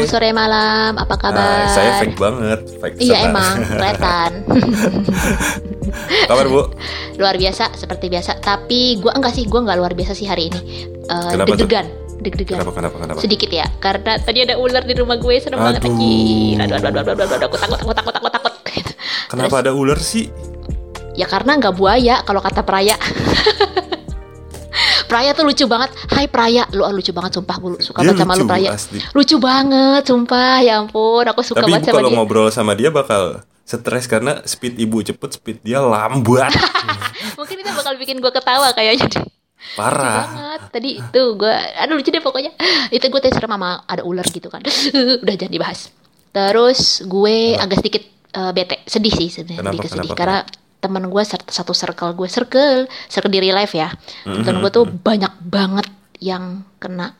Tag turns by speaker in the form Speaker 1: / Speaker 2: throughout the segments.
Speaker 1: Selamat sore, malam. Apa kabar?
Speaker 2: Ah, saya fake banget, fake
Speaker 1: Iya emang, kelihatan.
Speaker 2: Kabar bu?
Speaker 1: luar biasa, seperti biasa. Tapi gua enggak sih, gua enggak luar biasa sih hari ini.
Speaker 2: Tuh?
Speaker 1: deg-degan, deg-degan.
Speaker 2: Kenapa kenapa kenapa?
Speaker 1: Sedikit ya, karena tadi ada ular di rumah gue, serem banget anjir. Aduh, aduh, aduh, aduh, aduh, aduh, aku takut, takut, takut, takut, takut.
Speaker 2: Kenapa ada ular sih?
Speaker 1: Ya karena nggak buaya kalau kata Praya. Praya tuh lucu banget. Hai Praya, lu ah, lucu banget sumpah gue suka
Speaker 2: Dia
Speaker 1: baca sama lu Praya.
Speaker 2: asli.
Speaker 1: Lucu banget, sumpah. Ya ampun, aku suka
Speaker 2: Tapi
Speaker 1: banget sama
Speaker 2: kalau
Speaker 1: dia.
Speaker 2: ngobrol sama dia bakal stres karena speed ibu cepet, speed dia lambat,
Speaker 1: Mungkin itu bakal bikin gue ketawa kayaknya deh. Lucu
Speaker 2: parah.
Speaker 1: banget. Tadi itu gue, aduh lucu deh pokoknya. Itu gue tadi serem sama ada ular gitu kan. Udah jangan dibahas. Terus gue agak sedikit eh, bete, sedih sih sebenarnya,
Speaker 2: Kenapa,
Speaker 1: sedikit sedih
Speaker 2: kenapa,
Speaker 1: karena teman gue sat- satu circle gue circle circle di real life ya
Speaker 2: Mm-hmm.
Speaker 1: temen gue tuh banyak banget yang kena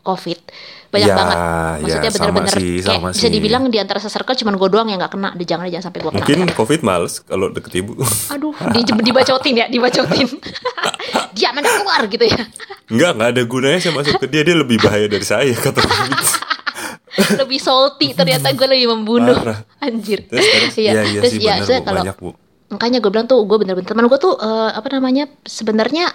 Speaker 1: covid banyak
Speaker 2: Ya,
Speaker 1: banget
Speaker 2: ya,
Speaker 1: maksudnya bener-bener
Speaker 2: sih,
Speaker 1: kayak
Speaker 2: sama
Speaker 1: bisa
Speaker 2: sih.
Speaker 1: dibilang di antara se-circle cuman gue doang yang nggak kena jangan jangan sampai gue kena
Speaker 2: Mungkin covid males kalau deket ibu.
Speaker 1: aduh di, dibacotin ya dibacotin dia mana keluar gitu ya
Speaker 2: Enggak, enggak ada gunanya saya masuk ke dia, dia lebih bahaya dari saya kata covid.
Speaker 1: lebih salty ternyata gue lebih membunuh
Speaker 2: Parah.
Speaker 1: anjir
Speaker 2: Terus, terus,
Speaker 1: Iya,
Speaker 2: iya, iya
Speaker 1: terus
Speaker 2: sih
Speaker 1: ya
Speaker 2: bener, Bu,
Speaker 1: kalau
Speaker 2: banyak, Bu.
Speaker 1: Makanya gue bilang tuh gue bener-bener teman gue tuh eh, apa namanya sebenarnya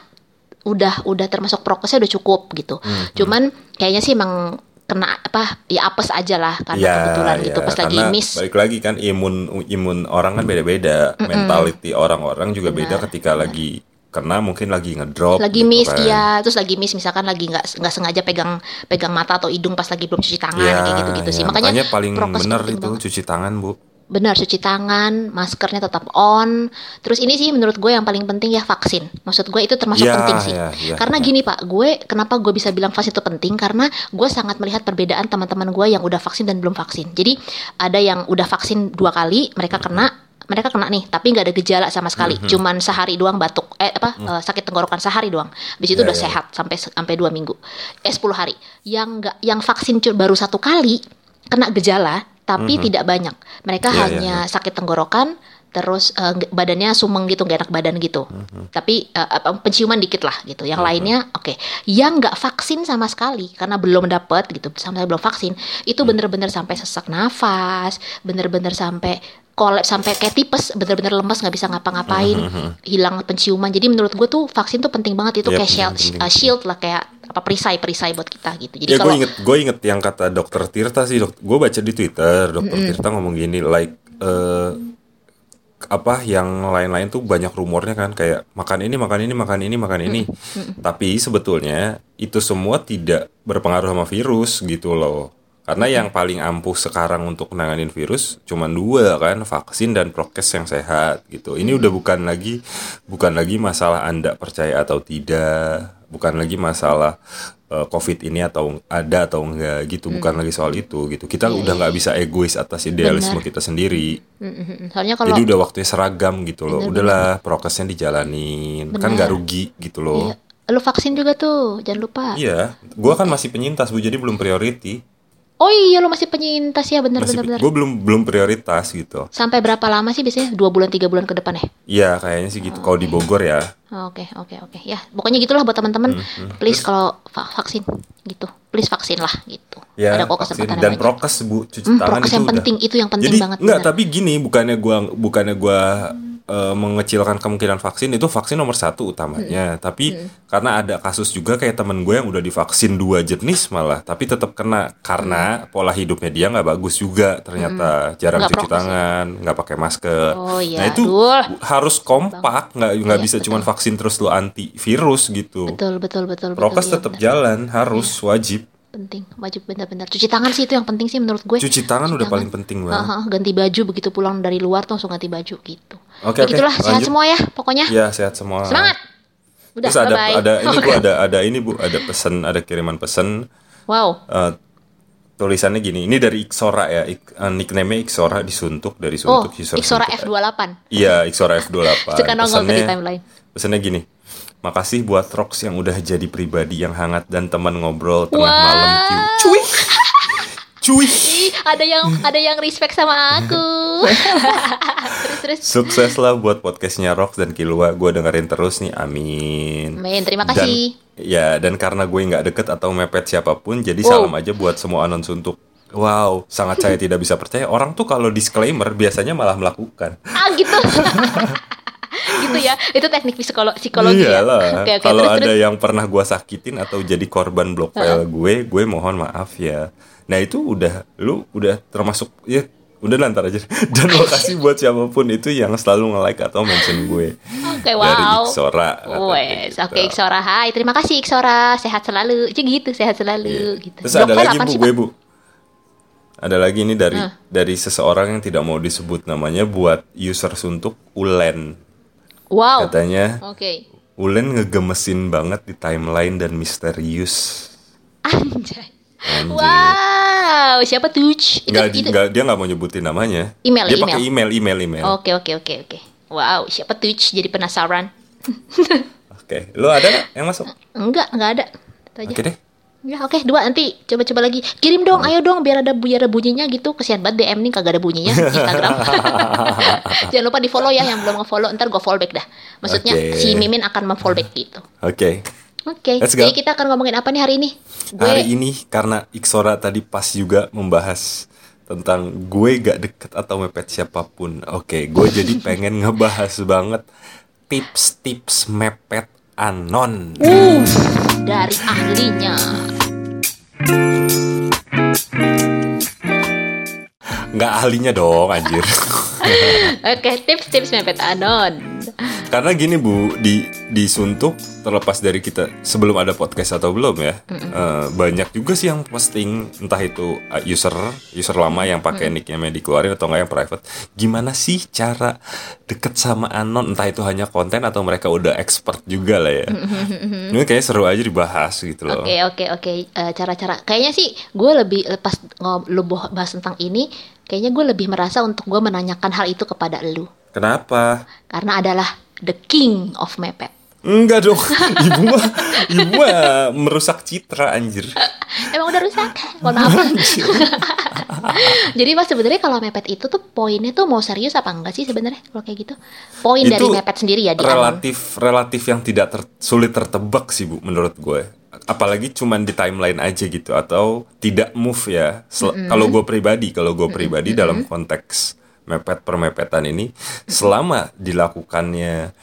Speaker 1: udah udah termasuk prokesnya udah cukup gitu.
Speaker 2: Hmm,
Speaker 1: cuman kayaknya sih emang kena apa ya apes aja lah karena
Speaker 2: Ya,
Speaker 1: kebetulan gitu.
Speaker 2: ya,
Speaker 1: pas lagi miss.
Speaker 2: Balik lagi kan imun imun orang kan beda-beda, mentality orang-orang juga beda ketika lagi kena mungkin lagi ngedrop.
Speaker 1: lagi
Speaker 2: gitu
Speaker 1: miss
Speaker 2: kan.
Speaker 1: iya. Terus lagi miss misalkan lagi nggak nggak sengaja pegang pegang mata atau hidung pas lagi belum cuci tangan
Speaker 2: Ya,
Speaker 1: kayak gitu gitu sih.
Speaker 2: ya,
Speaker 1: makanya,
Speaker 2: paling benar itu
Speaker 1: banget.
Speaker 2: cuci tangan bu.
Speaker 1: Benar cuci tangan maskernya tetap on. Terus ini sih menurut gue yang paling penting ya vaksin. Maksud gue itu termasuk
Speaker 2: Ya,
Speaker 1: penting sih.
Speaker 2: ya, ya,
Speaker 1: karena
Speaker 2: ya.
Speaker 1: gini pak gue kenapa gue bisa bilang vaksin itu penting? Karena gue sangat melihat perbedaan teman-teman gue yang udah vaksin dan belum vaksin. Jadi ada yang udah vaksin dua kali mereka kena mereka kena nih tapi nggak ada gejala sama sekali.
Speaker 2: Mhm.
Speaker 1: cuman sehari doang batuk eh apa eh, sakit tenggorokan sehari doang. Habis itu
Speaker 2: Ya,
Speaker 1: udah
Speaker 2: ya, ya.
Speaker 1: sehat sampai sampai dua minggu. Eh 10 hari. Yang nggak yang vaksin baru satu kali kena gejala tapi tidak banyak. Mereka
Speaker 2: Mhm. Ya, ya,
Speaker 1: hanya sakit tenggorokan terus nge- badannya sumeng gitu nggak enak badan gitu.
Speaker 2: Mhm.
Speaker 1: tapi eh, apa, penciuman dikit lah gitu. Yang lainnya oke. Yang nggak vaksin sama sekali karena belum dapat gitu sampai belum vaksin itu bener-bener sampai sesak nafas bener-bener sampai kolap sampai kayak tipes bener-bener lemes nggak bisa ngapa-ngapain hilang penciuman. Jadi menurut gue tuh vaksin tuh penting banget. Itu
Speaker 2: Iya,
Speaker 1: kayak shield,
Speaker 2: penting.
Speaker 1: uh, shield lah kayak apa perisai perisai buat kita gitu. Jadi
Speaker 2: Ya gue
Speaker 1: kalau
Speaker 2: inget gue inget yang kata dokter Tirta sih dok, gue baca di Twitter dokter Tirta ngomong gini like eh, apa yang lain-lain tuh banyak rumornya kan kayak makan ini makan ini makan ini makan ini. Tapi sebetulnya itu semua tidak berpengaruh sama virus gitu loh karena yang paling ampuh sekarang untuk menanganin virus cuma dua kan vaksin dan prokes yang sehat gitu ini udah bukan lagi bukan lagi masalah anda percaya atau tidak bukan lagi masalah eh, covid ini atau ada atau enggak gitu bukan lagi soal itu gitu kita udah nggak bisa egois atas idealisme
Speaker 1: Benar.
Speaker 2: kita sendiri
Speaker 1: soalnya kalau
Speaker 2: jadi udah waktunya seragam gitu loh.
Speaker 1: Bener,
Speaker 2: Udahlah prokesnya dijalanin. Kan
Speaker 1: Bener.
Speaker 2: nggak rugi gitu loh.
Speaker 1: Iya. lu vaksin juga tuh jangan lupa
Speaker 2: Iya, gua kan masih penyintas bu, jadi belum priority.
Speaker 1: Oh iya lu masih penyintas. Ya bener
Speaker 2: Masih,
Speaker 1: bener bener.
Speaker 2: gue belum belum prioritas gitu.
Speaker 1: sampai berapa lama sih biasanya? Dua bulan tiga bulan ke depan ya?
Speaker 2: Iya, kayaknya sih gitu. Kalau di Bogor ya,
Speaker 1: Oh, Oke oke oke. Ya pokoknya gitulah buat teman-teman.
Speaker 2: Hmm,
Speaker 1: please kalau va- vaksin gitu. Please vaksin lah gitu.
Speaker 2: Ya
Speaker 1: ada kok
Speaker 2: vaksin
Speaker 1: kesempatan
Speaker 2: dan prokes bu, cuci
Speaker 1: Hmm,
Speaker 2: tangan
Speaker 1: prokes
Speaker 2: itu
Speaker 1: yang
Speaker 2: udah.
Speaker 1: penting itu yang penting
Speaker 2: Jadi
Speaker 1: banget
Speaker 2: enggak,
Speaker 1: benar.
Speaker 2: tapi gini, bukannya gua bukannya gua eh, mengecilkan kemungkinan vaksin itu vaksin nomor satu utamanya.
Speaker 1: Hmm.
Speaker 2: Tapi karena ada kasus juga kayak temen gue yang udah divaksin dua jenis malah, tapi tetap kena karena pola hidupnya dia nggak bagus juga ternyata jarang
Speaker 1: Hmm. Nggak
Speaker 2: cuci
Speaker 1: prokes ya?
Speaker 2: tangan, nggak pakai masker.
Speaker 1: Oh, iya.
Speaker 2: Nah itu
Speaker 1: Aduh.
Speaker 2: harus kompak, nggak nggak
Speaker 1: Iya,
Speaker 2: bisa cuma vaksin terus lu anti virus gitu.
Speaker 1: betul betul betul betul
Speaker 2: Prokes
Speaker 1: iya,
Speaker 2: tetap
Speaker 1: benar.
Speaker 2: jalan, harus wajib.
Speaker 1: Penting wajib benar-benar. Cuci tangan sih itu yang penting sih menurut gue.
Speaker 2: Cuci tangan udah paling penting banget.
Speaker 1: Aha, ganti baju begitu pulang dari luar tuh langsung ganti baju gitu.
Speaker 2: Oke,
Speaker 1: Ya
Speaker 2: oke,
Speaker 1: gitulah sehat semua ya pokoknya.
Speaker 2: Ya sehat semua.
Speaker 1: semangat. Udah
Speaker 2: Terus ada ada ini bu ada ada ini bu ada pesan ada kiriman pesan.
Speaker 1: Wow.
Speaker 2: Eh, tulisannya gini ini dari Iksora ya Ik, eh, nickname Iksora disuntuk dari
Speaker 1: oh
Speaker 2: suntuk user
Speaker 1: Iksora
Speaker 2: suntuk.
Speaker 1: F28
Speaker 2: Iya Iksora F28
Speaker 1: suka nongol di
Speaker 2: Pesannya-
Speaker 1: timeline.
Speaker 2: pesannya gini makasih buat Rox yang udah jadi pribadi yang hangat dan teman ngobrol tengah
Speaker 1: Wah.
Speaker 2: malam cuy cuy
Speaker 1: ada yang ada yang respect sama aku. terus terus
Speaker 2: Sukses lah buat podcastnya Rox dan Kilua. Gue dengerin terus nih, amin.
Speaker 1: main terima
Speaker 2: Dan,
Speaker 1: kasih
Speaker 2: ya, dan karena gue nggak deket atau mepet siapa pun, jadi
Speaker 1: Wow.
Speaker 2: salam aja buat semua anon suntuk. Wow, sangat saya tidak bisa percaya. Orang tuh kalau disclaimer biasanya malah melakukan.
Speaker 1: ah gitu gitu ya itu teknik psikolo psikologi ya
Speaker 2: Iyalah,
Speaker 1: oke oke
Speaker 2: kalau
Speaker 1: terus
Speaker 2: ada
Speaker 1: terus
Speaker 2: yang pernah gue sakitin atau jadi korban blok file gue, gue mohon maaf ya. Nah itu udah, lu udah termasuk ya udah lantar aja. Dan makasih buat siapa pun itu yang selalu nge-like atau mention gue. Dari
Speaker 1: wow
Speaker 2: Iksora. katanya
Speaker 1: Wes,
Speaker 2: gitu.
Speaker 1: oke Iksora, hai, terima kasih Iksora, sehat selalu, Cik gitu, sehat selalu,
Speaker 2: Iya.
Speaker 1: gitu.
Speaker 2: Terus
Speaker 1: Blok
Speaker 2: ada lagi bu, gue bu. Ada lagi ini dari
Speaker 1: Ah.
Speaker 2: dari seseorang yang tidak mau disebut namanya buat user suntuk Ulen.
Speaker 1: Wow, oke,
Speaker 2: Katanya Ulen ngegemesin banget di timeline dan misterius.
Speaker 1: anjay,
Speaker 2: Anjir.
Speaker 1: wow, siapa tuh? Itu, itu,
Speaker 2: nggak- dia nggak mau nyebutin namanya.
Speaker 1: Email,
Speaker 2: dia
Speaker 1: email.
Speaker 2: pakai email, email, email.
Speaker 1: oke, oke, oke, oke, wow, siapa tuh? Jadi penasaran?
Speaker 2: Oke, lo ada nggak yang masuk?
Speaker 1: Enggak, enggak ada, itu aja.
Speaker 2: Oke deh.
Speaker 1: Ya oke dua nanti coba-coba lagi kirim dong ayo dong biar ada biar ada bunyinya gitu kesian banget DM nih kagak ada bunyinya Instagram jangan lupa di follow ya yang belum nge-follow ntar gue follow back dah maksudnya
Speaker 2: Oke.
Speaker 1: si Mimin akan memfollow back gitu
Speaker 2: Oke.
Speaker 1: oke
Speaker 2: Let's go.
Speaker 1: jadi kita akan ngomongin apa nih hari ini gue
Speaker 2: Hari ini karena Iksora tadi pas juga membahas tentang gue gak deket atau mepet siapa pun. Oke, gue jadi pengen ngebahas banget tips-tips mepet anon.
Speaker 1: uh, dari ahlinya
Speaker 2: Nggak ahlinya dong, anjir.
Speaker 1: oke tips-tips mepet anon
Speaker 2: Karena gini bu, di di Suntuk terlepas dari kita sebelum ada podcast atau belum ya, eh, banyak juga sih yang posting entah itu eh, user user lama yang pakai nicknya nicknya dikeluarin atau nggak yang private. Gimana sih cara deket sama anon? Entah itu hanya konten atau mereka udah expert juga lah ya. Ini kayak seru aja dibahas gitu loh.
Speaker 1: Oke oke oke Eh, cara-cara kayaknya sih gue lebih pas ngob lu boh- bahas tentang ini kayaknya gue lebih merasa untuk gue menanyakan hal itu kepada lu
Speaker 2: Kenapa?
Speaker 1: karena adalah the king of mepet.
Speaker 2: Enggak dong, ibu mah ibu mah merusak citra anjir.
Speaker 1: Emang udah rusak? Mohon maaf. Jadi mas sebenarnya kalau mepet itu tuh poinnya tuh mau serius apa enggak sih sebenarnya kalau kayak gitu? Poin dari
Speaker 2: Itu
Speaker 1: mepet sendiri ya di anon.
Speaker 2: relatif relatif yang tidak ter- sulit tertebak sih bu menurut gue apalagi cuman di timeline aja gitu atau tidak move ya Sel- kalau gue pribadi kalau gue pribadi dalam konteks mepet permepetan ini selama dilakukannya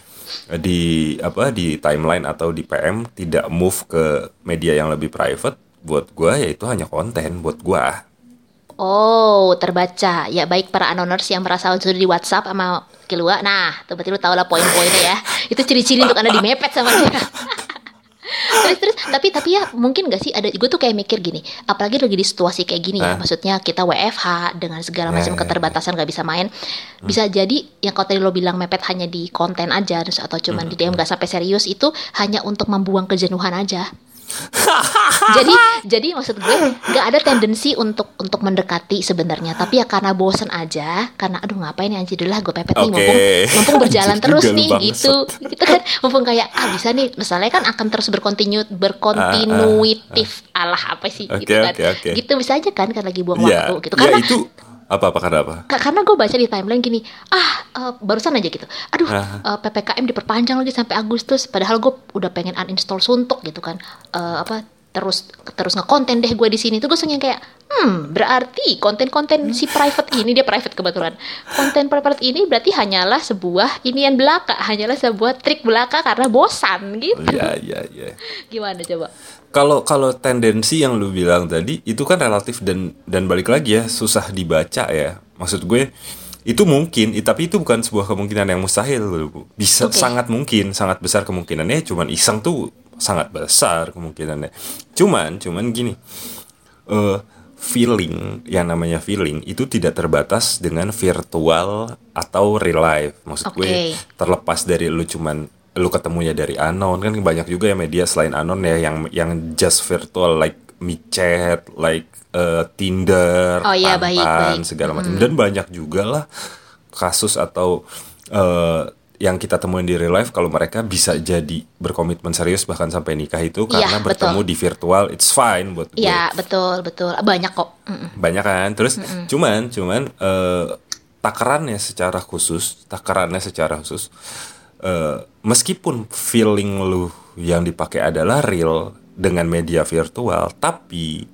Speaker 2: di apa di timeline atau di PM tidak move ke media yang lebih private buat gue ya itu hanya konten buat gue
Speaker 1: Oh, terbaca. Ya baik para anoners yang merasa sudah di WhatsApp sama Kilua. Nah, berarti lu tau lah poin-poinnya ya. Itu ciri-ciri untuk anda di mepet sama dia. Terus terus tapi tapi ya mungkin gak sih ada gue tuh kayak mikir gini apalagi lagi di situasi kayak gini ya
Speaker 2: Ah.
Speaker 1: maksudnya kita WFH dengan segala macam
Speaker 2: Ya, ya,
Speaker 1: keterbatasan gak bisa main bisa jadi yang kalau tadi lo bilang mepet hanya di konten aja terus atau cuman di DM gak sampai serius itu hanya untuk membuang kejenuhan aja jadi jadi maksud gue nggak ada tendensi untuk untuk mendekati sebenarnya. Tapi ya karena bosen aja karena aduh ngapain ya anjir? Lah gue pepet nih
Speaker 2: Oke.
Speaker 1: mumpung mumpung berjalan terus nih
Speaker 2: bangsat.
Speaker 1: gitu. Gitu kan? Mumpung kayak ah bisa nih misalnya kan akan terus berkontinu berkontinuitif alah apa sih?
Speaker 2: Oke,
Speaker 1: gitu kan?
Speaker 2: oke, oke.
Speaker 1: gitu bisa aja kan kan lagi buang
Speaker 2: ya
Speaker 1: waktu gitu. Karena
Speaker 2: itu apa apa karena apa?
Speaker 1: Ka- karena gue baca di timeline gini ah eh, barusan aja gitu. Aduh
Speaker 2: Ah.
Speaker 1: eh, ppkm diperpanjang lagi sampai Agustus padahal gue udah pengen uninstall suntuk gitu kan. Eh, apa terus terus ngekonten deh gue di sini. Tuh gue langsung yang kayak hmm berarti konten-konten si private ini dia private kebetulan. Konten private ini berarti hanyalah sebuah inian belaka hanyalah sebuah trik belaka karena bosan gitu.
Speaker 2: Ya ya ya
Speaker 1: gimana coba
Speaker 2: Kalau kalau tendensi yang lu bilang tadi itu kan relatif dan dan balik lagi ya susah dibaca ya. Maksud gue itu mungkin, tapi itu bukan sebuah kemungkinan yang mustahil Bu. Bisa
Speaker 1: Oke.
Speaker 2: sangat mungkin, sangat besar kemungkinannya. Cuman iseng tuh sangat besar kemungkinannya. Cuman cuman gini. eh feeling yang namanya feeling itu tidak terbatas dengan virtual atau real life. Maksud gue
Speaker 1: Oke.
Speaker 2: terlepas dari lu cuman lu ketemunya dari anon. Kan banyak juga ya media selain anon ya yang yang just virtual like micet like eh, Tinder,
Speaker 1: Oh iya,
Speaker 2: Tantan,
Speaker 1: baik.
Speaker 2: segala macam. Dan banyak juga lah kasus atau eh, yang kita temuin di real life kalau mereka bisa jadi berkomitmen serius bahkan sampai nikah itu
Speaker 1: Iya,
Speaker 2: karena
Speaker 1: betul.
Speaker 2: bertemu di virtual it's fine buat gue
Speaker 1: Iya betul betul. Banyak kok. Mm-mm.
Speaker 2: banyak kan? Terus cuman cuman eh, takarannya secara khusus, takarannya secara khusus, eh, meskipun feeling lu yang dipakai adalah real dengan media virtual, tapi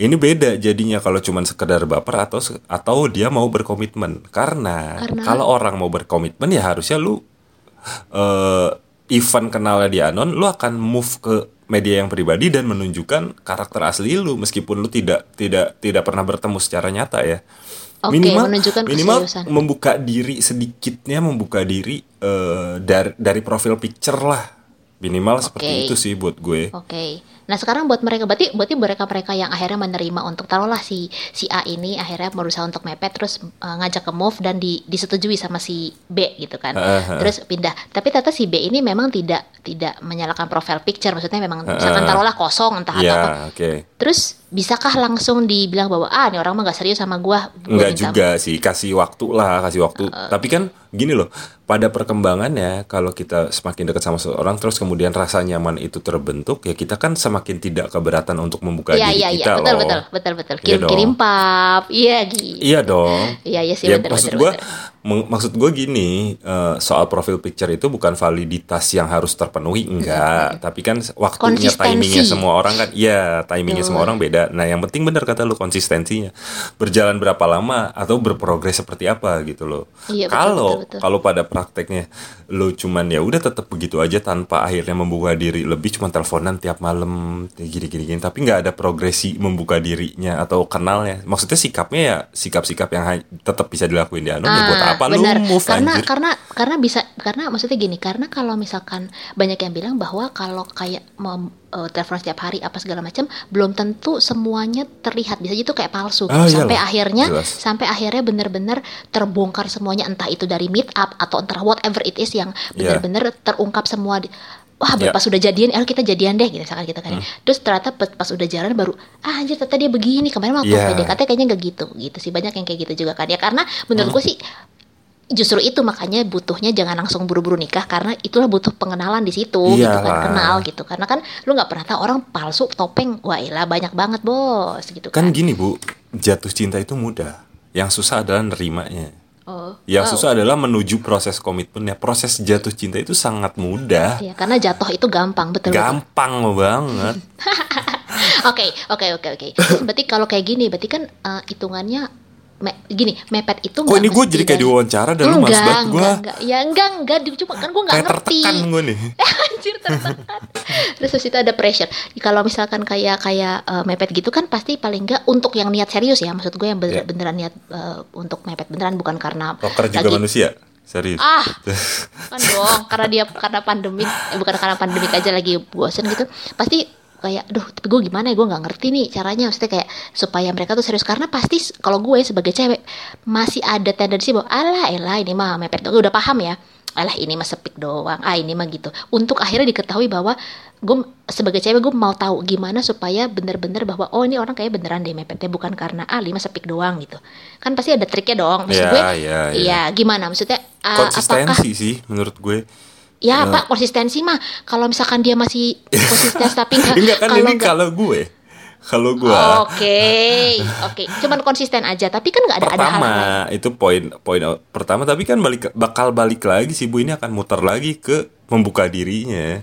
Speaker 2: ini beda jadinya kalau cuman sekedar baper atau atau dia mau berkomitmen. Karena,
Speaker 1: Karena?
Speaker 2: kalau orang mau berkomitmen ya harusnya lu eh event kenalnya di anon, lu akan move ke media yang pribadi dan menunjukkan karakter asli lu meskipun lu tidak tidak tidak pernah bertemu secara nyata ya.
Speaker 1: Oke, menunjukkan
Speaker 2: minimal
Speaker 1: keseriusan.
Speaker 2: membuka diri sedikitnya membuka diri eh, dari dari profil picture lah. Minimal seperti
Speaker 1: Oke.
Speaker 2: itu sih buat gue.
Speaker 1: Oke. Nah sekarang buat mereka berarti berarti mereka mereka yang akhirnya menerima untuk taruhlah si si A ini akhirnya berusaha untuk mepet terus uh, ngajak ke move dan di, disetujui sama si B gitu kan.
Speaker 2: Heeh.
Speaker 1: Terus pindah. Tapi ternyata si B ini memang tidak tidak menyalakan profile picture maksudnya memang misalkan
Speaker 2: Heeh.
Speaker 1: taruhlah kosong entah atau apa.
Speaker 2: Oke.
Speaker 1: Terus bisakah langsung dibilang bahwa ah ini orang mah gak serius sama gua. Gua
Speaker 2: Enggak
Speaker 1: minta-
Speaker 2: juga sih, kasih waktu lah, kasih waktu. Tapi kan gini loh, pada perkembangannya kalau kita semakin dekat sama seseorang terus kemudian rasa nyaman itu terbentuk, ya kita kan semakin tidak keberatan untuk membuka
Speaker 1: Iya
Speaker 2: diri
Speaker 1: iya iya
Speaker 2: kita
Speaker 1: betul
Speaker 2: loh.
Speaker 1: betul betul betul
Speaker 2: Iya
Speaker 1: kirim kirim
Speaker 2: dong.
Speaker 1: pap iya gitu.
Speaker 2: Iya dong.
Speaker 1: Iya iya sih
Speaker 2: ya
Speaker 1: betul
Speaker 2: maksud
Speaker 1: betul,
Speaker 2: gue,
Speaker 1: betul.
Speaker 2: Maksud gue gini, eh, soal profil picture itu bukan validitas yang harus terpenuhi, enggak. Tapi kan waktunya, timingnya semua orang kan, iya timingnya semua orang beda. Nah yang penting benar kata lu konsistensinya, berjalan berapa lama atau berprogres seperti apa gitu loh.
Speaker 1: Iya,
Speaker 2: Kalau kalau pada prakteknya lu cuman ya udah tetap begitu aja tanpa akhirnya membuka diri lebih cuman teleponan tiap malam gini gini gini. Tapi nggak ada progresi membuka dirinya atau kenalnya. Maksudnya sikapnya ya sikap-sikap yang tetap bisa dilakuin di anon ya buat
Speaker 1: Ah,
Speaker 2: apa
Speaker 1: benar.
Speaker 2: lu move
Speaker 1: karena
Speaker 2: anjir
Speaker 1: karena karena bisa karena maksudnya gini karena kalau misalkan banyak yang bilang bahwa kalau kayak mau eh, telepon setiap hari apa segala macam belum tentu semuanya terlihat bisa itu kayak palsu
Speaker 2: Ah,
Speaker 1: sampai
Speaker 2: iyalah.
Speaker 1: akhirnya
Speaker 2: Jelas.
Speaker 1: sampai akhirnya benar-benar terbongkar semuanya entah itu dari meet up atau entah whatever it is yang
Speaker 2: Iya.
Speaker 1: benar-benar terungkap semua di- Wah,
Speaker 2: Ya.
Speaker 1: pas udah jadian, eh kita jadian deh gitu misalkan gitu kan. ya. Terus ternyata pas, pas udah jalan baru, ah anjir ternyata dia begini. Kemarin waktu
Speaker 2: Ya.
Speaker 1: PDKT kayaknya nggak gitu. Gitu sih banyak yang kayak gitu juga kan. Ya karena menurut
Speaker 2: Hmm.
Speaker 1: gue sih justru itu makanya butuhnya jangan langsung buru-buru nikah karena itulah butuh pengenalan di situ gitu kan kenal gitu. Karena kan lu nggak pernah tahu orang palsu topeng wah ilah banyak banget bos gitu
Speaker 2: kan
Speaker 1: kan,
Speaker 2: gini bu jatuh cinta itu mudah. Yang susah adalah nerimanya.
Speaker 1: Oh
Speaker 2: yang
Speaker 1: wow.
Speaker 2: susah adalah menuju proses komitmennya. Proses jatuh cinta itu sangat mudah.
Speaker 1: Iya, karena jatuh itu gampang betul betul.
Speaker 2: gampang banget.
Speaker 1: Oke, oke, oke, oke. Berarti kalau kayak gini, berarti kan eh, hitungannya me- gini, mepet itu
Speaker 2: kok ini gue jadi kayak diwawancara dan lu
Speaker 1: enggak,
Speaker 2: banget gue
Speaker 1: enggak. Ya enggak, enggak, cuma kan gue nggak ngerti.
Speaker 2: tertekan gue nih
Speaker 1: Anjir tertekan. Terus habis itu ada pressure. Kalau misalkan kayak kayak eh, mepet gitu kan pasti paling enggak untuk yang niat serius ya. Maksud gue yang bener-
Speaker 2: Iya.
Speaker 1: beneran niat eh, untuk mepet beneran bukan karena
Speaker 2: rocker juga
Speaker 1: lagi-
Speaker 2: manusia serius
Speaker 1: Ah, kan dong, karena dia karena pandemik, eh, bukan karena pandemik aja lagi bosen gitu. Pasti kayak, duh, tapi gue gimana ya, gue nggak ngerti nih caranya. Maksudnya kayak supaya mereka tuh serius karena pasti kalau gue sebagai cewek masih ada tendensi bahwa alah, elah ini mah mepet. Gue udah paham ya. Alah ini mah sepik doang, ah ini mah gitu. Untuk akhirnya diketahui bahwa gue sebagai cewek gue mau tahu gimana supaya bener-bener bahwa oh ini orang kayak beneran deh mepetnya bukan karena ah lima sepik doang gitu. Kan pasti ada triknya dong. Maksud
Speaker 2: Ya,
Speaker 1: gue,
Speaker 2: ya, ya.
Speaker 1: iya gimana maksudnya? apakah
Speaker 2: konsistensi sih menurut gue
Speaker 1: Ya,
Speaker 2: Ya.
Speaker 1: Pak, konsistensi mah kalau misalkan dia masih konsisten tapi enggak
Speaker 2: enggak kan
Speaker 1: kalau
Speaker 2: ini kalau gue kalau gue
Speaker 1: Oke, oke. Cuman konsisten aja, tapi kan nggak ada ada hal
Speaker 2: pertama itu poin poin pertama tapi kan balik bakal balik lagi sih bu ini akan muter lagi ke membuka dirinya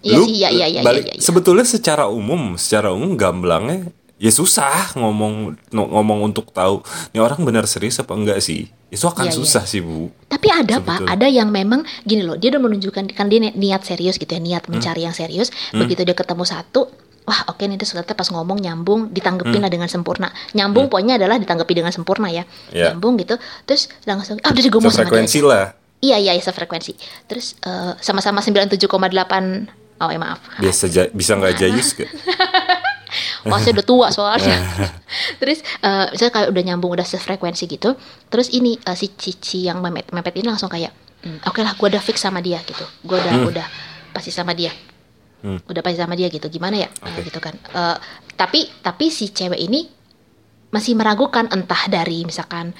Speaker 1: iya
Speaker 2: Lu
Speaker 1: sih, iya, iya, iya,
Speaker 2: balik-
Speaker 1: iya, iya.
Speaker 2: sebetulnya secara umum secara umum gamblangnya ya susah ngomong ngomong untuk tahu ini orang benar serius apa enggak sih itu akan
Speaker 1: Iya, iya.
Speaker 2: susah sih bu
Speaker 1: Tapi ada Pak,
Speaker 2: Sebetulnya.
Speaker 1: ada yang memang gini loh, dia udah menunjukkan kan dia ni- niat serius gitu ya,
Speaker 2: Hmm.
Speaker 1: niat mencari yang serius. Begitu dia ketemu satu, wah oke nih terus ternyata pas ngomong nyambung, ditanggepin lah dengan sempurna. Nyambung poinnya adalah ditanggapi dengan sempurna ya.
Speaker 2: Hmm. Iya.
Speaker 1: Nyambung gitu. Terus langsung ah udah gue mau sama dia.
Speaker 2: lah
Speaker 1: Iya iya sefrekuensi. Terus eh, sama-sama 97,8 Oh ya maaf.
Speaker 2: biasa ja- bisa nggak jayus gak?
Speaker 1: Saya udah tua soalnya. terus eh misalnya kayak udah nyambung udah sefrekuensi gitu. Terus ini eh, si Cici yang mepet mepet ini langsung kayak, "Hmm, oke lah gue udah fix sama dia gitu. Gue udah udah pasti sama dia.
Speaker 2: Hmm.
Speaker 1: Udah pasti sama dia gitu. Gimana ya? Eh,
Speaker 2: Oke.
Speaker 1: gitu kan. Eh, tapi tapi si cewek ini masih meragukan entah dari misalkan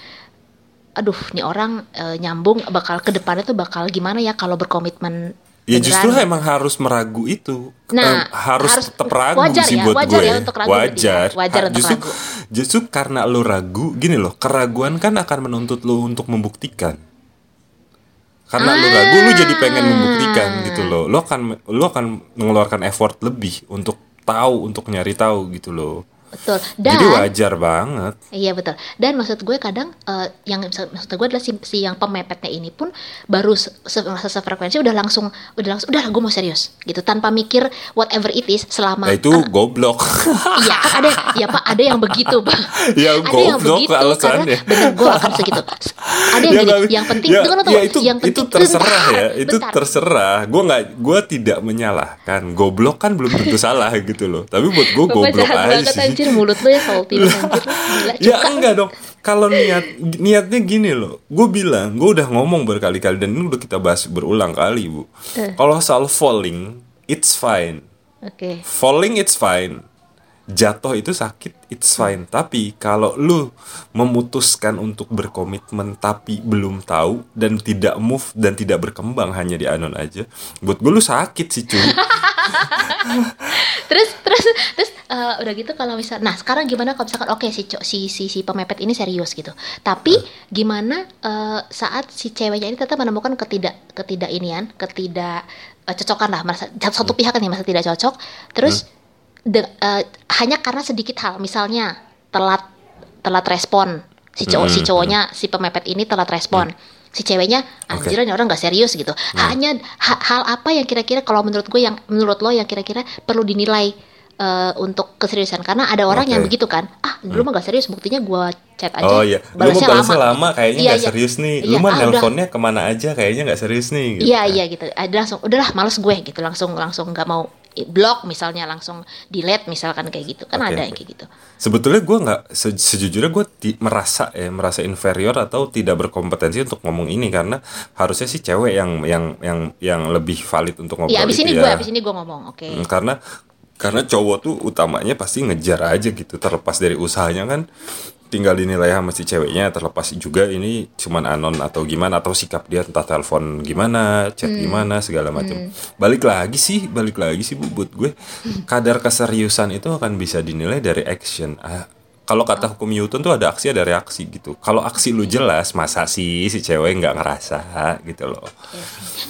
Speaker 1: aduh nih orang eh, nyambung bakal ke depannya tuh bakal gimana ya kalau berkomitmen
Speaker 2: Ya justru
Speaker 1: Beneran.
Speaker 2: emang harus meragu itu.
Speaker 1: Nah,
Speaker 2: Eh, harus,
Speaker 1: harus-
Speaker 2: tetap ragu
Speaker 1: wajar
Speaker 2: sih
Speaker 1: ya,
Speaker 2: buat
Speaker 1: wajar
Speaker 2: gue.
Speaker 1: ya untuk ragu ya.
Speaker 2: Wajar.
Speaker 1: Wajar
Speaker 2: Ah,
Speaker 1: untuk
Speaker 2: justru,
Speaker 1: ragu.
Speaker 2: Justru karena lo ragu, gini loh, keraguan kan akan menuntut lo untuk membuktikan. Karena lo ragu, lo jadi pengen membuktikan gitu loh. Lo akan lo akan mengeluarkan effort lebih untuk tahu, untuk nyari tahu gitu loh.
Speaker 1: Betul. Dan
Speaker 2: Jadi wajar banget.
Speaker 1: Iya betul. Dan maksud gue kadang eh, yang maksud gue adalah si, si yang pemepetnya ini pun baru se, sefrekuensi udah langsung udah langsung udah gue mau serius gitu tanpa mikir whatever it is selama
Speaker 2: Nah, itu goblok.
Speaker 1: iya kan ada ya pak ada yang begitu pak
Speaker 2: Ya,
Speaker 1: ada yang
Speaker 2: goblok
Speaker 1: begitu karena
Speaker 2: alasannya.
Speaker 1: bener gue akan segitu ada yang
Speaker 2: Ya,
Speaker 1: gini yang penting
Speaker 2: ya,
Speaker 1: tunggu, tunggu,
Speaker 2: ya, itu
Speaker 1: yang penting
Speaker 2: itu terserah
Speaker 1: bentar,
Speaker 2: ya itu
Speaker 1: bentar.
Speaker 2: terserah gue nggak gue tidak menyalahkan goblok kan belum tentu salah gitu loh tapi buat gue goblok aja sih
Speaker 1: anjir mulut lo ya salty anjir. Gila,
Speaker 2: ya enggak dong. Kalau niat niatnya gini loh. Gue bilang gue udah ngomong berkali-kali dan ini udah kita bahas berulang kali bu.
Speaker 1: Eh.
Speaker 2: kalau soal falling it's fine.
Speaker 1: Oke.
Speaker 2: Falling it's fine. Jatuh itu sakit it's fine. Tapi kalau lu memutuskan untuk berkomitmen tapi belum tahu dan tidak move dan tidak berkembang hanya di anon aja buat gue lu sakit sih cuy
Speaker 1: terus terus terus eh, udah gitu kalau misal nah sekarang gimana kalau misalkan oke si, co- si si si pemepet ini serius gitu. Tapi gimana eh, saat si ceweknya ini tetap menemukan ketidak ketidak inian ketidak eh, cocokan lah merasa satu pihak nih merasa tidak cocok. Terus de- eh, hanya karena sedikit hal misalnya telat telat respon. Si cowok si
Speaker 2: Hmm,
Speaker 1: cowoknya si pemepet ini telat respon si ceweknya anjir ini orang nggak serius gitu hanya ha- hal apa yang kira-kira kalau menurut gue yang menurut lo yang kira-kira perlu dinilai eh, untuk keseriusan karena ada orang yang
Speaker 2: Oke.
Speaker 1: begitu kan ah lu mah gak serius buktinya gue chat aja
Speaker 2: oh iya lu mau balasnya lama, kayaknya
Speaker 1: Iya,
Speaker 2: nggak
Speaker 1: iya.
Speaker 2: serius nih
Speaker 1: Iya,
Speaker 2: lu mah
Speaker 1: ah, udah.
Speaker 2: nelponnya ke mana aja kayaknya nggak serius nih gitu.
Speaker 1: Iya iya gitu. Ada langsung udahlah males gue gitu langsung langsung nggak mau blok misalnya langsung delete misalkan kayak gitu kan
Speaker 2: Oke,
Speaker 1: ada yang kayak gitu.
Speaker 2: Sebetulnya gue nggak se- sejujurnya gue merasa ya merasa inferior atau tidak berkompetensi untuk ngomong ini karena harusnya sih cewek yang yang yang yang lebih valid untuk ngobrol
Speaker 1: Iya abis
Speaker 2: itu
Speaker 1: ini
Speaker 2: ya.
Speaker 1: gue abis ini gue ngomong oke.
Speaker 2: Hmm, karena karena cowok tuh utamanya pasti ngejar aja gitu terlepas dari usahanya kan tinggal dinilai sama si ceweknya terlepas juga ini cuman anon atau gimana atau sikap dia entah telepon gimana chat
Speaker 1: Hmm.
Speaker 2: gimana segala macam balik lagi sih balik lagi sih bu buat gue. Kadar keseriusan itu akan bisa dinilai dari action. Ah, kalau kata hukum Newton tuh ada aksi ada reaksi gitu. Kalau aksi lu jelas masa sih si cewek nggak ngerasa gitu loh.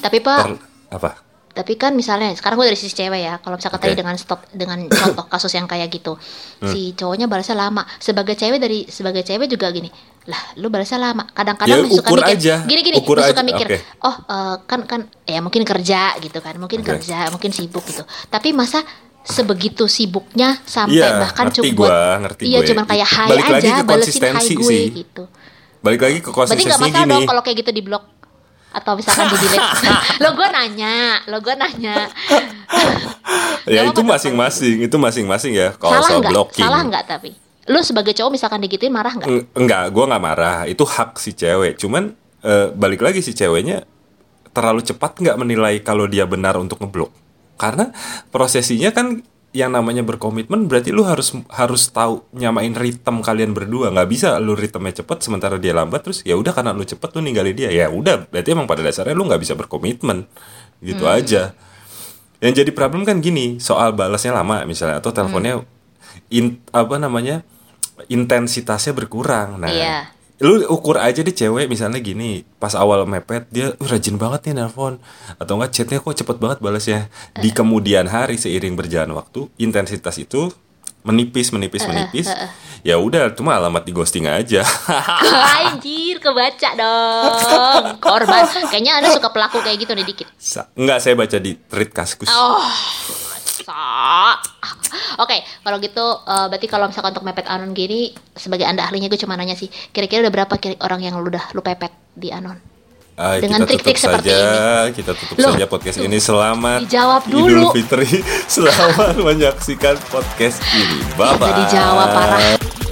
Speaker 1: Tapi pak
Speaker 2: Per- apa
Speaker 1: tapi kan misalnya sekarang gue dari sisi cewek ya kalau misalkan
Speaker 2: Oke.
Speaker 1: tadi dengan stop dengan contoh kasus yang kayak gitu
Speaker 2: Hmm.
Speaker 1: si cowoknya balasnya lama sebagai cewek dari sebagai cewek juga gini lah lu balasnya lama kadang-kadang
Speaker 2: Ya,
Speaker 1: suka mikir
Speaker 2: aja.
Speaker 1: gini gini
Speaker 2: Ukur
Speaker 1: suka
Speaker 2: aja,
Speaker 1: mikir
Speaker 2: oke.
Speaker 1: oh eh, kan kan ya mungkin kerja gitu kan mungkin
Speaker 2: Oke.
Speaker 1: kerja mungkin sibuk gitu tapi masa sebegitu sibuknya sampai
Speaker 2: Iya,
Speaker 1: bahkan cukup
Speaker 2: gua, ngerti
Speaker 1: iya
Speaker 2: gue.
Speaker 1: cuman kayak hai aja balesin hai
Speaker 2: konsistensi
Speaker 1: gue
Speaker 2: sih.
Speaker 1: gitu
Speaker 2: balik lagi ke
Speaker 1: Berarti nggak
Speaker 2: konsistensi
Speaker 1: masalah
Speaker 2: gini
Speaker 1: dong kalau kayak gitu di blok atau misalkan di delete. lo gue nanya, lo gue nanya.
Speaker 2: ya itu masing-masing itu masing-masing ya kalau
Speaker 1: salah
Speaker 2: soal
Speaker 1: nggak?
Speaker 2: blocking
Speaker 1: Salah nggak tapi? Lo sebagai cowok misalkan digituin marah nggak?
Speaker 2: Eng- enggak gue nggak marah itu hak si cewek cuman eh, balik lagi si ceweknya terlalu cepat nggak menilai kalau dia benar untuk ngeblok karena prosesinya kan yang namanya berkomitmen berarti lu harus harus tahu nyamain ritme kalian berdua. Nggak bisa lu ritmenya cepet sementara dia lambat terus ya udah karena lu cepet lu ninggalin dia. Ya udah berarti emang pada dasarnya lu nggak bisa berkomitmen. Gitu aja. Yang jadi problem kan gini soal balasnya lama misalnya atau teleponnya in, apa namanya intensitasnya berkurang. Nah
Speaker 1: Iya.
Speaker 2: Lu ukur aja deh cewek misalnya gini pas awal mepet dia "Uh, rajin banget nih nelpon atau enggak chatnya kok cepet banget balasnya di kemudian hari seiring berjalan waktu intensitas itu menipis menipis menipis ya udah cuma alamat di ghosting aja
Speaker 1: Anjir, kebaca dong. Korban. Kayaknya anda suka pelaku kayak gitu nih dikit.
Speaker 2: Sa- enggak saya baca di tweet kaskus
Speaker 1: Oh, masa. Oke, kalau gitu eh, berarti kalau misalkan untuk mepet anon gini sebagai anda ahlinya gue cuma nanya sih, kira-kira udah berapa kira orang yang lu udah lu pepet di anon?
Speaker 2: Ah,
Speaker 1: Dengan trik-trik seperti
Speaker 2: saja, kita tutup
Speaker 1: Loh,
Speaker 2: saja podcast ini selamat
Speaker 1: dijawab
Speaker 2: Idul
Speaker 1: dulu.
Speaker 2: Fitri, selamat menyaksikan podcast ini. Bye bye.
Speaker 1: Jadi dijawab parah.